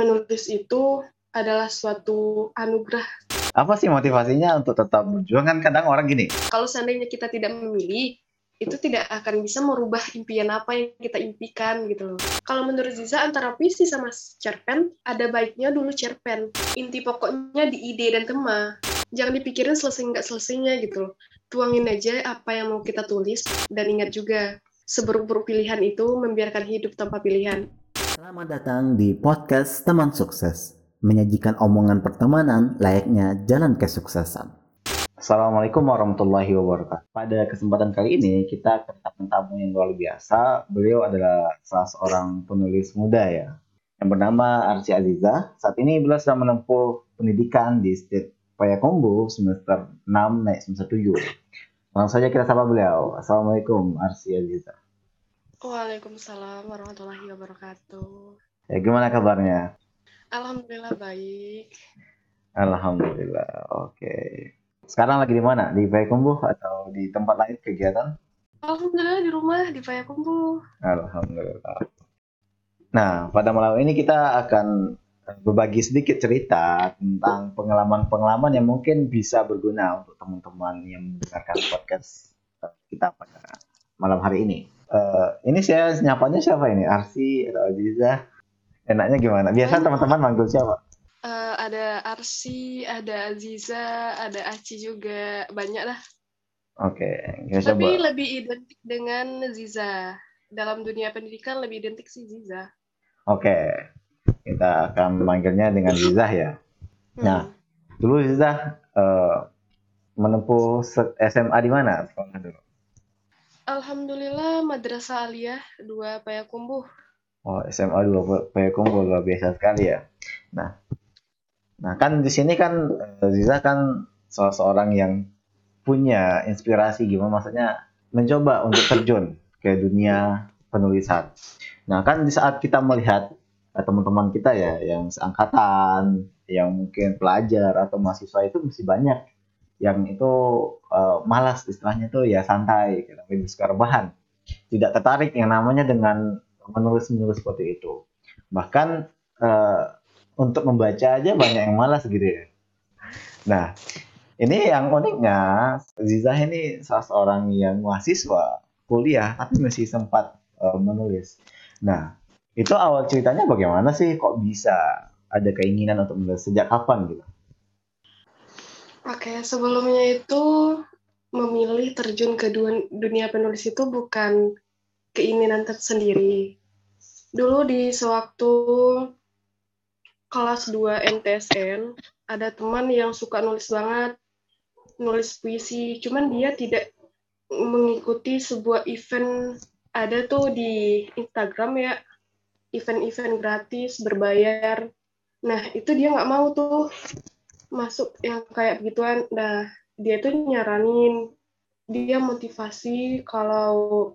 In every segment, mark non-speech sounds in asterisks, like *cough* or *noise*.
menulis itu adalah suatu anugerah. Apa sih motivasinya untuk tetap berjuang? Kan kadang orang gini, Kalau seandainya kita tidak memilih, itu tidak akan bisa merubah impian apa yang kita impikan gitu loh. Kalau menurut Ziza antara puisi sama cerpen, ada baiknya dulu cerpen. Inti pokoknya di ide dan tema. Jangan dipikirin selesai nggak selesainya gitu loh. Tuangin aja apa yang mau kita tulis dan ingat juga seburuk-buruk pilihan itu membiarkan hidup tanpa pilihan. Selamat datang di podcast Teman Sukses, menyajikan omongan pertemanan layaknya jalan kesuksesan. Assalamualaikum warahmatullahi wabarakatuh. Pada kesempatan kali ini kita kedatangan tamu yang luar biasa. Beliau adalah salah seorang penulis muda ya, yang bernama Arsy Aziza. Saat ini beliau sedang menempuh pendidikan di State Payakumbuh semester 6 naik semester 7. Langsung saja kita sapa beliau. Assalamualaikum Arsy Aziza. Waalaikumsalam warahmatullahi wabarakatuh. Ya, gimana kabarnya? Alhamdulillah baik. Alhamdulillah. Oke. Sekarang lagi di mana? Di Payakumbuh atau di tempat lain kegiatan? Alhamdulillah di rumah di Payakumbuh. Alhamdulillah. Nah, pada malam ini kita akan berbagi sedikit cerita tentang pengalaman-pengalaman yang mungkin bisa berguna untuk teman-teman yang mendengarkan podcast kita pada malam hari ini. Uh, ini saya nyapanya siapa ini? Arsi atau Aziza? Enaknya gimana? Biasa teman-teman manggil siapa? Uh, ada Arsi, ada Aziza, ada Aci juga, banyak lah. Oke, okay, Tapi coba. lebih identik dengan Ziza. Dalam dunia pendidikan lebih identik sih Ziza. Oke, okay. kita akan memanggilnya dengan Ziza ya. Hmm. Nah, dulu Ziza uh, menempuh SMA di mana sekolah dulu? Alhamdulillah Madrasah Aliyah 2 Payakumbuh. Oh, SMA 2 Payakumbuh luar biasa sekali ya. Nah, Nah, kan di sini kan Ziza kan salah seorang yang punya inspirasi gimana maksudnya mencoba untuk terjun ke dunia penulisan. Nah, kan di saat kita melihat teman-teman kita ya yang seangkatan, yang mungkin pelajar atau mahasiswa itu masih banyak yang itu uh, malas istilahnya tuh ya santai, lebih suka rebahan. Tidak tertarik yang namanya dengan menulis-menulis seperti itu. Bahkan uh, untuk membaca aja banyak yang malas gitu ya. Nah, ini yang uniknya, Ziza ini salah seorang yang mahasiswa kuliah tapi masih sempat uh, menulis. Nah, itu awal ceritanya bagaimana sih kok bisa ada keinginan untuk menulis sejak kapan gitu? Oke, sebelumnya itu memilih terjun ke dunia penulis itu bukan keinginan tersendiri. Dulu di sewaktu kelas 2 MTSN ada teman yang suka nulis banget nulis puisi. Cuman dia tidak mengikuti sebuah event ada tuh di Instagram ya. Event-event gratis berbayar. Nah itu dia nggak mau tuh masuk yang kayak begituan nah dia tuh nyaranin dia motivasi kalau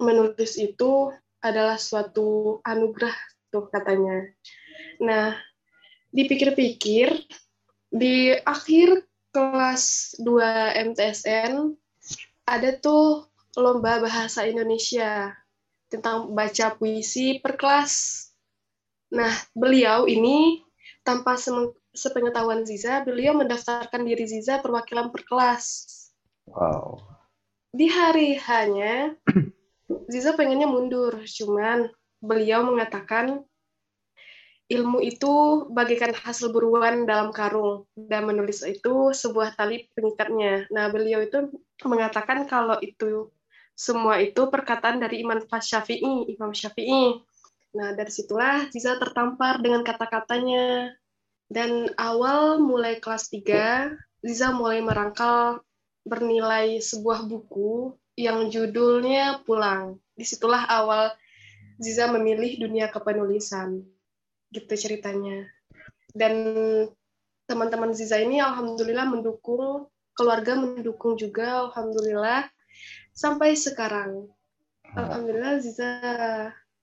menulis itu adalah suatu anugerah tuh katanya nah dipikir-pikir di akhir kelas 2 MTSN ada tuh lomba bahasa Indonesia tentang baca puisi per kelas. Nah, beliau ini tanpa sepengetahuan Ziza, beliau mendaftarkan diri Ziza perwakilan per kelas. Wow. Di hari hanya *clears throat* Ziza pengennya mundur, cuman beliau mengatakan ilmu itu bagikan hasil buruan dalam karung dan menulis itu sebuah tali pengikatnya. Nah, beliau itu mengatakan kalau itu semua itu perkataan dari Imam Syafi'i, Imam Syafi'i. Nah, dari situlah Ziza tertampar dengan kata-katanya. Dan awal mulai kelas 3, Ziza mulai merangkal bernilai sebuah buku yang judulnya Pulang. Di situlah awal Ziza memilih dunia kepenulisan gitu ceritanya. Dan teman-teman Ziza ini alhamdulillah mendukung, keluarga mendukung juga alhamdulillah sampai sekarang. Alhamdulillah Ziza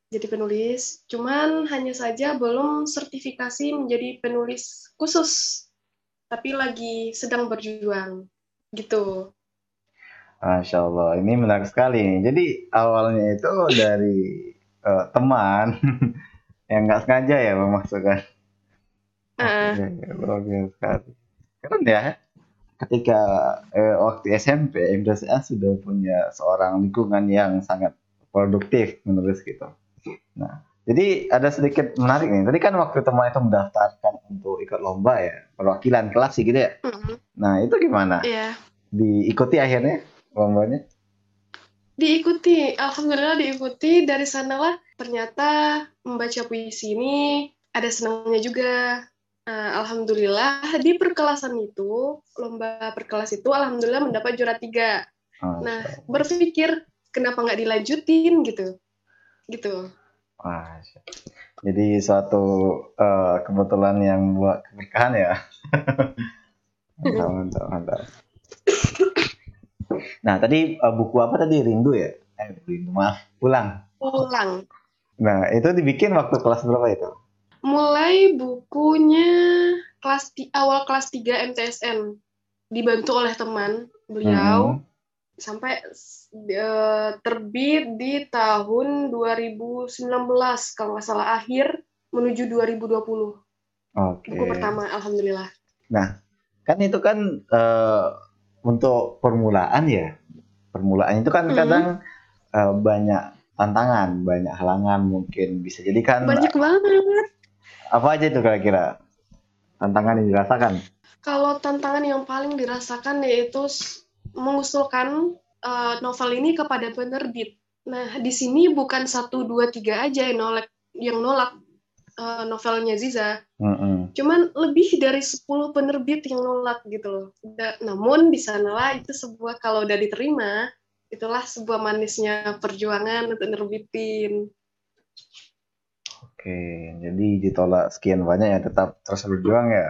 jadi penulis, cuman hanya saja belum sertifikasi menjadi penulis khusus. Tapi lagi sedang berjuang gitu. Masya Allah, ini menarik sekali. Jadi awalnya itu dari uh, *laughs* teman *laughs* yang nggak sengaja ya memasukkan Ah, Oke, luar biasa sekali. Keren ya. Ketika eh, waktu SMP, MDSA sudah punya seorang lingkungan yang sangat produktif menulis gitu. Nah, jadi ada sedikit menarik nih. Tadi kan waktu teman itu mendaftarkan untuk ikut lomba ya, perwakilan kelas sih gitu ya. mm, Nah, itu gimana? Iya. Diikuti akhirnya lombanya? Diikuti, alhamdulillah diikuti. Dari sanalah ternyata membaca puisi ini ada senangnya juga. Eh, alhamdulillah di perkelasan itu, lomba perkelas itu, alhamdulillah mendapat juara tiga. Oh, Nah, berpikir kenapa nggak dilanjutin gitu, gitu. Wah, jadi suatu eh, kebetulan yang buat keberkahan ya. *laughs* mantap, mantap, mantap. Nah, tadi eh, buku apa tadi? Rindu ya? Eh, Rindu, maaf. Pulang. Pulang. Nah, itu dibikin waktu kelas berapa itu? Mulai bukunya kelas ti- awal kelas 3 MTSN dibantu oleh teman beliau Hmm. Sampai eh, terbit di tahun 2019 kalau nggak salah akhir menuju 2020 Oke. buku pertama alhamdulillah Kan itu kan eh, untuk permulaan ya. Permulaan itu kan Hmm. kadang eh, banyak tantangan, banyak halangan mungkin bisa jadi kan banyak banget apa aja itu kira-kira tantangan yang dirasakan? kalau tantangan yang paling dirasakan yaitu mengusulkan eh, novel ini kepada penerbit nah di sini bukan satu dua tiga aja yang nolak yang nolak eh, novelnya Ziza Mm-mm. cuman lebih dari 10 penerbit yang nolak gitu loh. Da- namun di sanalah itu sebuah kalau udah diterima, itulah sebuah manisnya perjuangan untuk nerbitin. Oke, jadi ditolak sekian banyak ya tetap terus berjuang ya.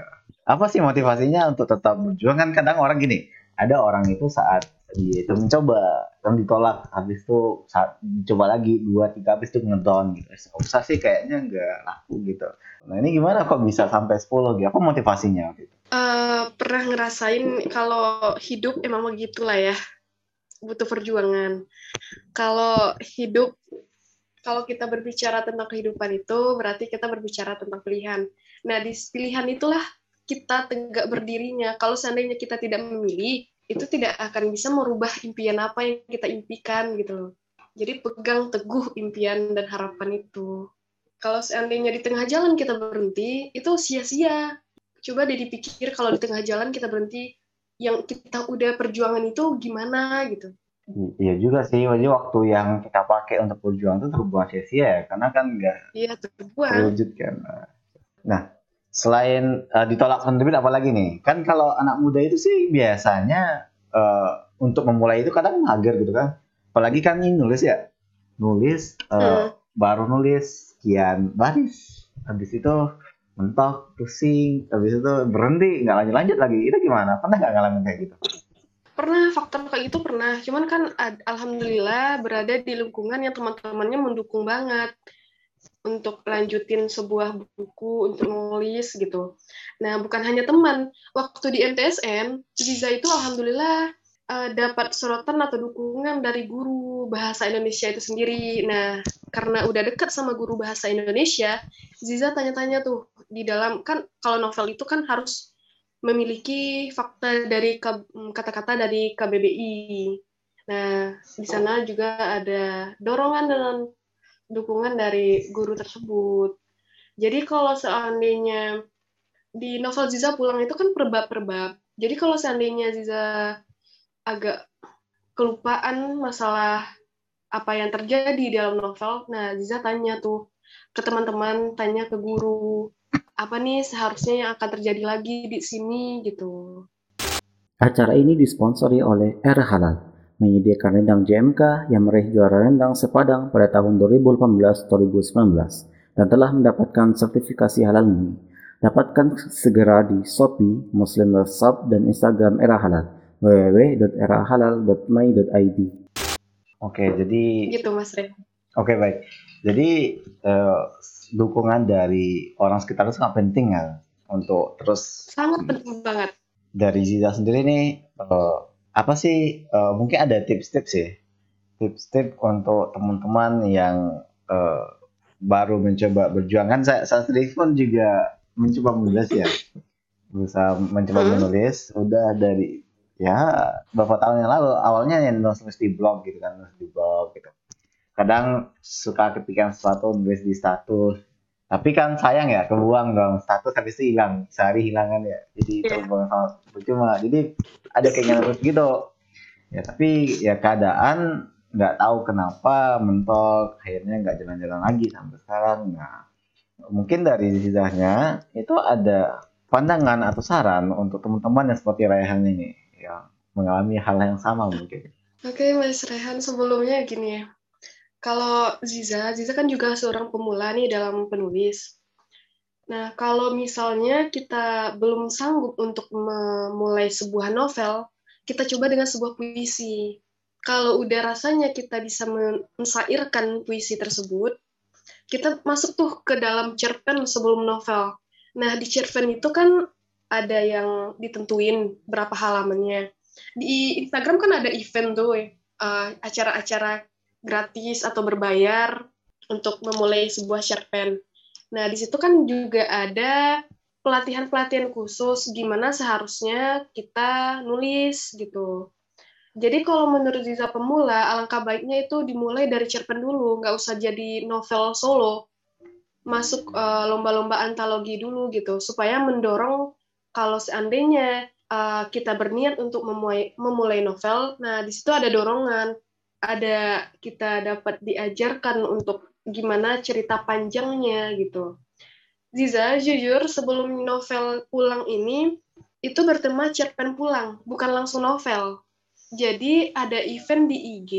Apa sih motivasinya untuk tetap berjuang kan kadang orang gini, ada orang itu saat dia itu mencoba dan ditolak habis itu saat dicoba lagi dua tiga habis itu ngedown gitu. Usah sih kayaknya nggak laku gitu. Nah ini gimana kok bisa sampai 10 gitu? Apa motivasinya waktu itu? Eh, pernah ngerasain kalau hidup emang begitulah ya, butuh perjuangan. Kalau hidup, kalau kita berbicara tentang kehidupan itu berarti kita berbicara tentang pilihan. Nah di pilihan itulah kita tegak berdirinya. Kalau seandainya kita tidak memilih, itu tidak akan bisa merubah impian apa yang kita impikan gitu loh. Jadi pegang teguh impian dan harapan itu. Kalau seandainya di tengah jalan kita berhenti, itu sia-sia. Coba deh dipikir kalau di tengah jalan kita berhenti, yang kita udah perjuangan itu gimana gitu. Iya juga sih, jadi waktu yang kita pakai untuk berjuang itu terbuang sia-sia ya, karena kan nggak Iya, terbuang. terwujud kan. Nah, selain eh, ditolak penerbit apalagi nih? Kan kalau anak muda itu sih biasanya eh, untuk memulai itu kadang mager gitu kan. Apalagi kan ini nulis ya. Nulis eh, Hmm. baru nulis sekian baris. Habis itu mentok, pusing, habis itu berhenti, nggak lanjut-lanjut lagi. Itu gimana? Pernah nggak ngalamin kayak gitu? Pernah faktor kayak gitu pernah. Cuman kan alhamdulillah berada di lingkungan yang teman-temannya mendukung banget untuk lanjutin sebuah buku untuk nulis gitu. Nah, bukan hanya teman. Waktu di MTSN, Ziza itu alhamdulillah eh, dapat sorotan atau dukungan dari guru bahasa Indonesia itu sendiri. Nah, karena udah dekat sama guru bahasa Indonesia, Ziza tanya-tanya tuh di dalam kan kalau novel itu kan harus memiliki fakta dari K- kata-kata dari KBBI. Nah, di sana juga ada dorongan dan dukungan dari guru tersebut. Jadi kalau seandainya di novel Ziza pulang itu kan per bab per bab. Jadi kalau seandainya Ziza agak kelupaan masalah apa yang terjadi di dalam novel, nah Ziza tanya tuh ke teman-teman, tanya ke guru, apa nih seharusnya yang akan terjadi lagi di sini gitu. Acara ini disponsori oleh Era Halal, menyediakan rendang JMK yang meraih juara rendang sepadang pada tahun 2018-2019 dan telah mendapatkan sertifikasi halal MUI. Dapatkan segera di Shopee, Muslim Love Shop, dan Instagram Era Halal www.erahalal.my.id. Oke, jadi Gitu Mas Ren. Oke baik. Jadi eh, dukungan dari orang sekitar itu sangat penting ya untuk terus Sangat penting banget. dari Ziza sendiri nih eh, apa sih eh, mungkin ada tips-tips ya? Tips-tips untuk teman-teman yang eh, baru mencoba berjuang. Kan saya, saya sendiri pun juga mencoba menulis ya. Berusaha mencoba Hmm. menulis. Udah dari ya beberapa tahun yang lalu. Awalnya yang nulis di blog gitu kan nulis di blog gitu. Kadang suka kepikiran sesuatu nulis di status tapi kan sayang ya kebuang dong. Status habis itu hilang. Sehari hilangan ya. Jadi Iya. terbuang sama percuma. Jadi ada keinginan terus gitu. Ya tapi ya keadaan nggak tahu kenapa mentok. Akhirnya nggak jalan-jalan lagi sampai sekarang. Nah mungkin dari zizahnya itu ada pandangan atau saran untuk teman-teman yang seperti Raihan ini yang mengalami hal yang sama mungkin. Oke, Mas Rehan, sebelumnya gini ya. Kalau Ziza, Ziza kan juga seorang pemula nih dalam penulis. Nah, kalau misalnya kita belum sanggup untuk memulai sebuah novel, kita coba dengan sebuah puisi. Kalau udah rasanya kita bisa mensairkan puisi tersebut, kita masuk tuh ke dalam cerpen sebelum novel. Nah, di cerpen itu kan ada yang ditentuin berapa halamannya. Di Instagram kan ada event tuh, eh, acara-acara gratis atau berbayar untuk memulai sebuah cerpen. Nah, di situ kan juga ada pelatihan-pelatihan khusus gimana seharusnya kita nulis gitu. Jadi kalau menurut Ziza pemula, alangkah baiknya itu dimulai dari cerpen dulu, nggak usah jadi novel solo. Masuk eh, lomba-lomba antologi dulu gitu, supaya mendorong kalau seandainya eh, kita berniat untuk memulai, memulai novel, nah di situ ada dorongan, ada kita dapat diajarkan untuk gimana cerita panjangnya gitu. Ziza, jujur sebelum novel pulang ini, itu bertema cerpen pulang, bukan langsung novel. Jadi ada event di IG,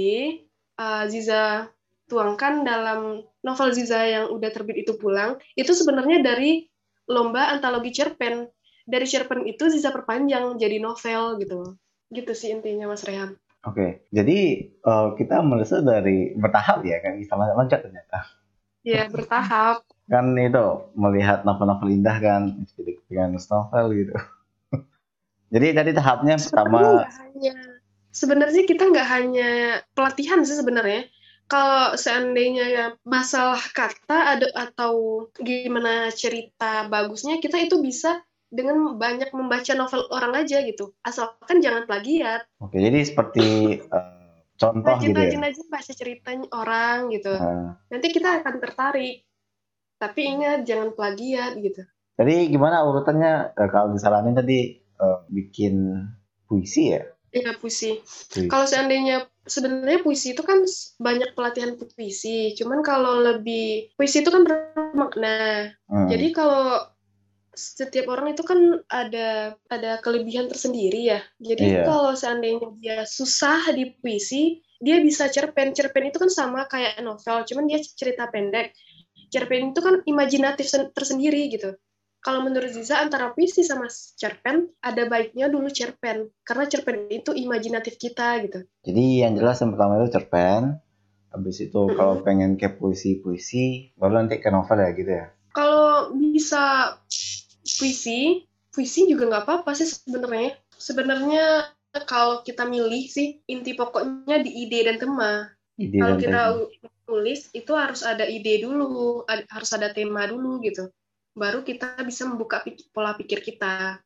uh, Ziza tuangkan dalam novel Ziza yang udah terbit itu pulang, itu sebenarnya dari lomba antologi cerpen. Dari cerpen itu Ziza perpanjang jadi novel gitu. Gitu sih intinya Mas Rehan. Oke, jadi eh, kita melihat dari bertahap ya kan bisa loncat ternyata. Ya, bertahap. Kan itu melihat novel-novel indah kan, nulis novel gitu. *laughs* jadi tadi tahapnya pertama sebenarnya kita nggak hanya pelatihan sih sebenarnya. Kalau seandainya ya masalah kata ada atau gimana cerita bagusnya, kita itu bisa dengan banyak membaca novel orang aja gitu. Asalkan jangan plagiat. Oke, jadi seperti eh, contoh gitu ya. Rajin-rajin aja baca ceritanya orang gitu. Nah, Nanti kita akan tertarik. Tapi ingat jangan plagiat gitu. Jadi gimana urutannya eh, kalau disaranin tadi eh, bikin puisi ya? Iya puisi. Puisi. Kalau seandainya sebenarnya puisi itu kan banyak pelatihan puisi. Cuman kalau lebih puisi itu kan bermakna. Hmm. Jadi kalau setiap orang itu kan ada ada kelebihan tersendiri ya. Jadi Iya. kalau seandainya dia susah di puisi, dia bisa cerpen. Cerpen itu kan sama kayak novel, cuman dia cerita pendek. Cerpen itu kan imajinatif sen- tersendiri gitu. Kalau menurut Ziza antara puisi sama cerpen ada baiknya dulu cerpen karena cerpen itu imajinatif kita gitu. Jadi yang jelas yang pertama itu cerpen, habis itu kalau pengen ke puisi-puisi, baru nanti ke novel ya gitu ya. Kalau bisa puisi, puisi juga nggak apa-apa sih sebenarnya. Sebenarnya kalau kita milih sih inti pokoknya di ide dan tema. Ide Kalau dan kita tema. tulis itu harus ada ide dulu, harus ada tema dulu gitu. Baru kita bisa membuka pik- pola pikir kita.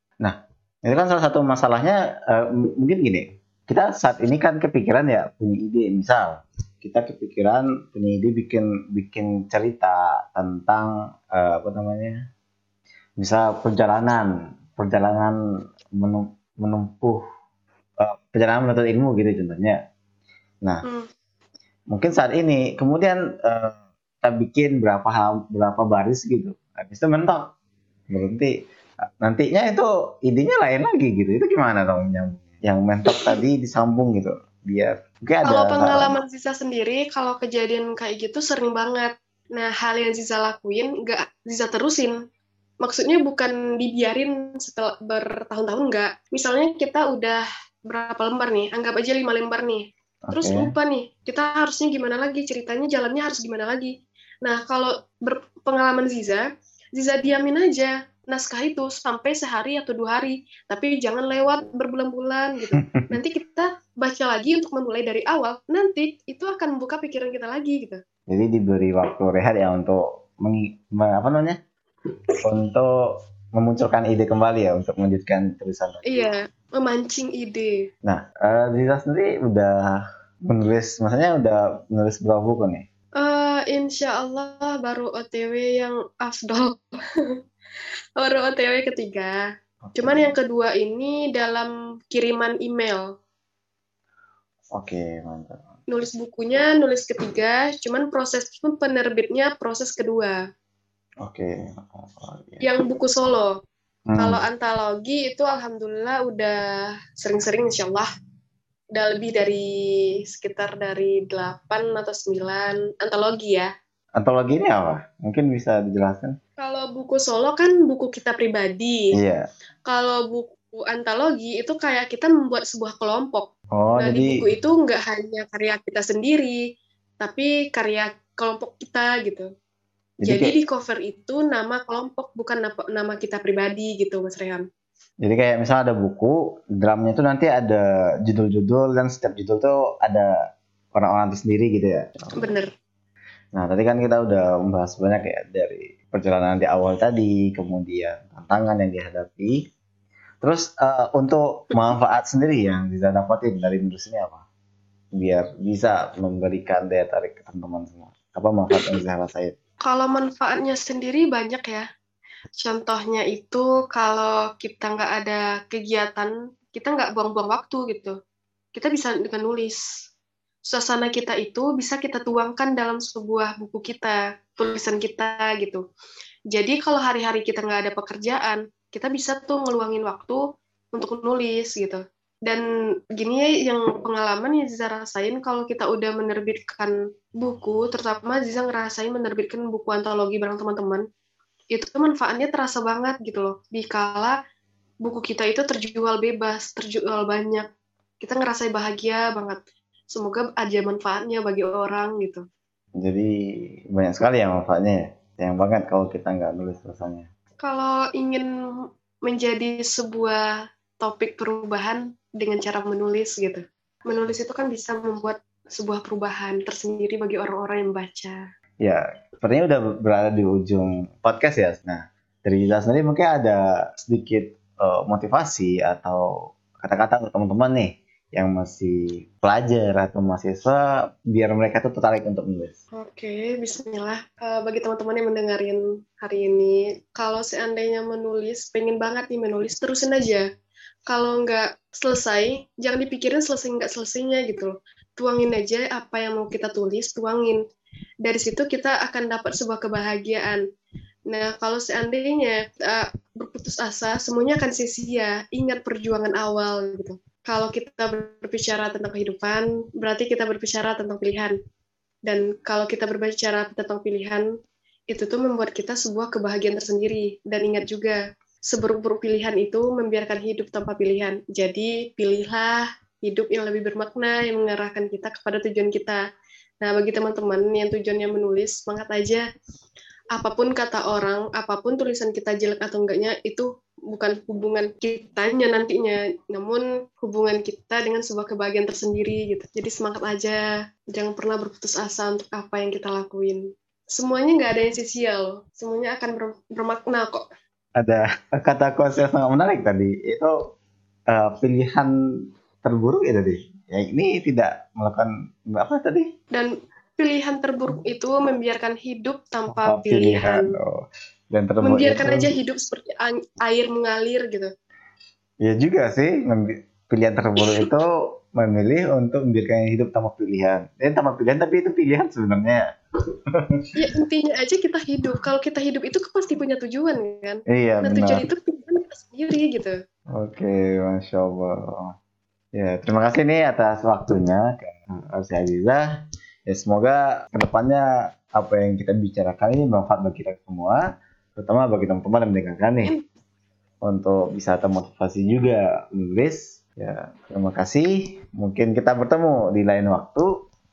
Itu kan salah satu masalahnya m- mungkin gini. Kita saat ini kan kepikiran ya punya ide, misal kita kepikiran punya ide bikin bikin cerita tentang eh, apa namanya? Misal perjalanan, perjalanan menu- menempuh eh, perjalanan menuntut ilmu gitu contohnya. Nah, Hmm. mungkin saat ini kemudian eh, kita bikin berapa hal berapa baris gitu habis itu mentok berhenti nantinya itu idenya lain lagi gitu itu gimana dong yang yang mentok tadi disambung gitu biar mungkin ada Kalau pengalaman Ziza sendiri, kalau kejadian kayak gitu sering banget. Nah, hal yang Ziza lakuin, nggak Ziza terusin. Maksudnya bukan dibiarin setelah bertahun-tahun, nggak. Misalnya kita udah berapa lembar nih, anggap aja lima lembar nih. Terus Oke. lupa nih, kita harusnya gimana lagi, ceritanya jalannya harus gimana lagi. Nah, kalau berpengalaman Ziza, Ziza diamin aja naskah itu sampai sehari atau dua hari. Tapi jangan lewat berbulan-bulan gitu. *laughs* Nanti kita baca lagi untuk memulai dari awal. Nanti itu akan membuka pikiran kita lagi gitu. jadi diberi waktu rehat ya untuk mengi- me- apa namanya untuk memunculkan ide kembali ya untuk melanjutkan tulisan. Iya, memancing ide. Nah, uh, Ziza sendiri udah menulis, maksudnya udah menulis berapa buku nih? Uh, insya Allah baru OTW yang afdol. *laughs* baru OTW ketiga. Okay. Cuman yang kedua ini dalam kiriman email. Oke, okay, mantap nulis bukunya nulis ketiga cuman proses penerbitnya proses kedua oke okay. yang buku solo. Hmm. kalau antologi itu alhamdulillah udah sering-sering insyaallah. Udah lebih dari sekitar dari 8 atau 9 antologi ya. Antologi ini apa? Mungkin bisa dijelaskan? Kalau buku solo kan buku kita pribadi. Iya. Kalau buku antologi itu kayak kita membuat sebuah kelompok. Oh, nah, jadi di buku itu nggak hanya karya kita sendiri, tapi karya kelompok kita gitu. Jadi, jadi kayak, di cover itu nama kelompok bukan nama kita pribadi gitu, Mas Rehan. Jadi kayak misalnya ada buku, drumnya itu nanti ada judul-judul dan setiap judul tuh ada orang-orang itu sendiri gitu ya. Bener. Nah, tadi kan kita udah membahas banyak ya dari perjalanan di awal tadi, kemudian tantangan yang dihadapi, Terus uh, untuk manfaat sendiri yang bisa dapatin dari menulis ini apa? Biar bisa memberikan daya tarik ke teman-teman semua. Apa manfaat yang bisa rasain? Kalau manfaatnya sendiri banyak ya. Contohnya itu kalau kita nggak ada kegiatan, kita nggak buang-buang waktu gitu. Kita bisa dengan nulis. Suasana kita itu bisa kita tuangkan dalam sebuah buku kita, tulisan kita gitu. Jadi kalau hari-hari kita nggak ada pekerjaan, kita bisa tuh ngeluangin waktu untuk nulis gitu dan gini ya yang pengalaman yang Ziza rasain kalau kita udah menerbitkan buku terutama Ziza ngerasain menerbitkan buku antologi bareng teman-teman itu manfaatnya terasa banget gitu loh. Dikala buku kita itu terjual bebas terjual banyak kita ngerasain bahagia banget. Semoga ada manfaatnya bagi orang gitu. Jadi banyak sekali ya manfaatnya ya. Sayang banget kalau kita nggak nulis rasanya. Kalau ingin menjadi sebuah topik perubahan dengan cara menulis gitu. Menulis itu kan bisa membuat sebuah perubahan tersendiri bagi orang-orang yang baca. Ya, sepertinya udah berada di ujung podcast ya. Nah, dari Lila sendiri mungkin ada sedikit uh, motivasi atau kata-kata untuk teman-teman nih yang masih pelajar atau mahasiswa biar mereka tuh tertarik untuk menulis. Oke, bismillah. Uh, bagi teman-teman yang mendengarin hari ini, kalau seandainya menulis, pengen banget nih menulis, terusin aja. Kalau nggak selesai, jangan dipikirin selesai nggak selesainya gitu Tuangin aja apa yang mau kita tulis, tuangin. Dari situ kita akan dapat sebuah kebahagiaan. Nah, kalau seandainya uh, berputus asa, semuanya akan sia-sia. Ingat perjuangan awal gitu kalau kita berbicara tentang kehidupan, berarti kita berbicara tentang pilihan. Dan kalau kita berbicara tentang pilihan, itu tuh membuat kita sebuah kebahagiaan tersendiri. Dan ingat juga, seburuk-buruk pilihan itu membiarkan hidup tanpa pilihan. Jadi, pilihlah hidup yang lebih bermakna, yang mengarahkan kita kepada tujuan kita. Nah, bagi teman-teman yang tujuannya menulis, semangat aja. Apa pun kata orang, apa pun tulisan kita jelek atau enggaknya, itu bukan hubungan kitanya nantinya, namun hubungan kita dengan sebuah kebahagiaan tersendiri gitu. Jadi semangat aja, jangan pernah berputus asa untuk apa yang kita lakuin. Semuanya nggak ada yang sia semuanya akan ber bermakna kok. Ada kata kuasa yang sangat menarik tadi, itu uh, pilihan terburuk ya tadi. Ya ini tidak melakukan apa tadi? Dan pilihan terburuk itu membiarkan hidup tanpa oh, pilihan. pilihan. Oh dan membiarkan itu, aja hidup seperti air mengalir gitu ya juga sih pilihan terburuk itu *laughs* memilih untuk membiarkan hidup tanpa pilihan dan tanpa pilihan tapi itu pilihan sebenarnya ya intinya aja kita hidup. Kalau kita hidup itu pasti punya tujuan kan? Iya nah, benar. tujuan itu tujuan kita sendiri gitu. Oke masya allah. Ya terima kasih nih atas waktunya Arsi Aziza ya semoga ke depannya apa yang kita bicarakan ini bermanfaat bagi kita semua terutama bagi teman-teman yang mendengarkan nih. Untuk bisa termotivasi juga menulis. Ya terima kasih. Mungkin kita bertemu di lain waktu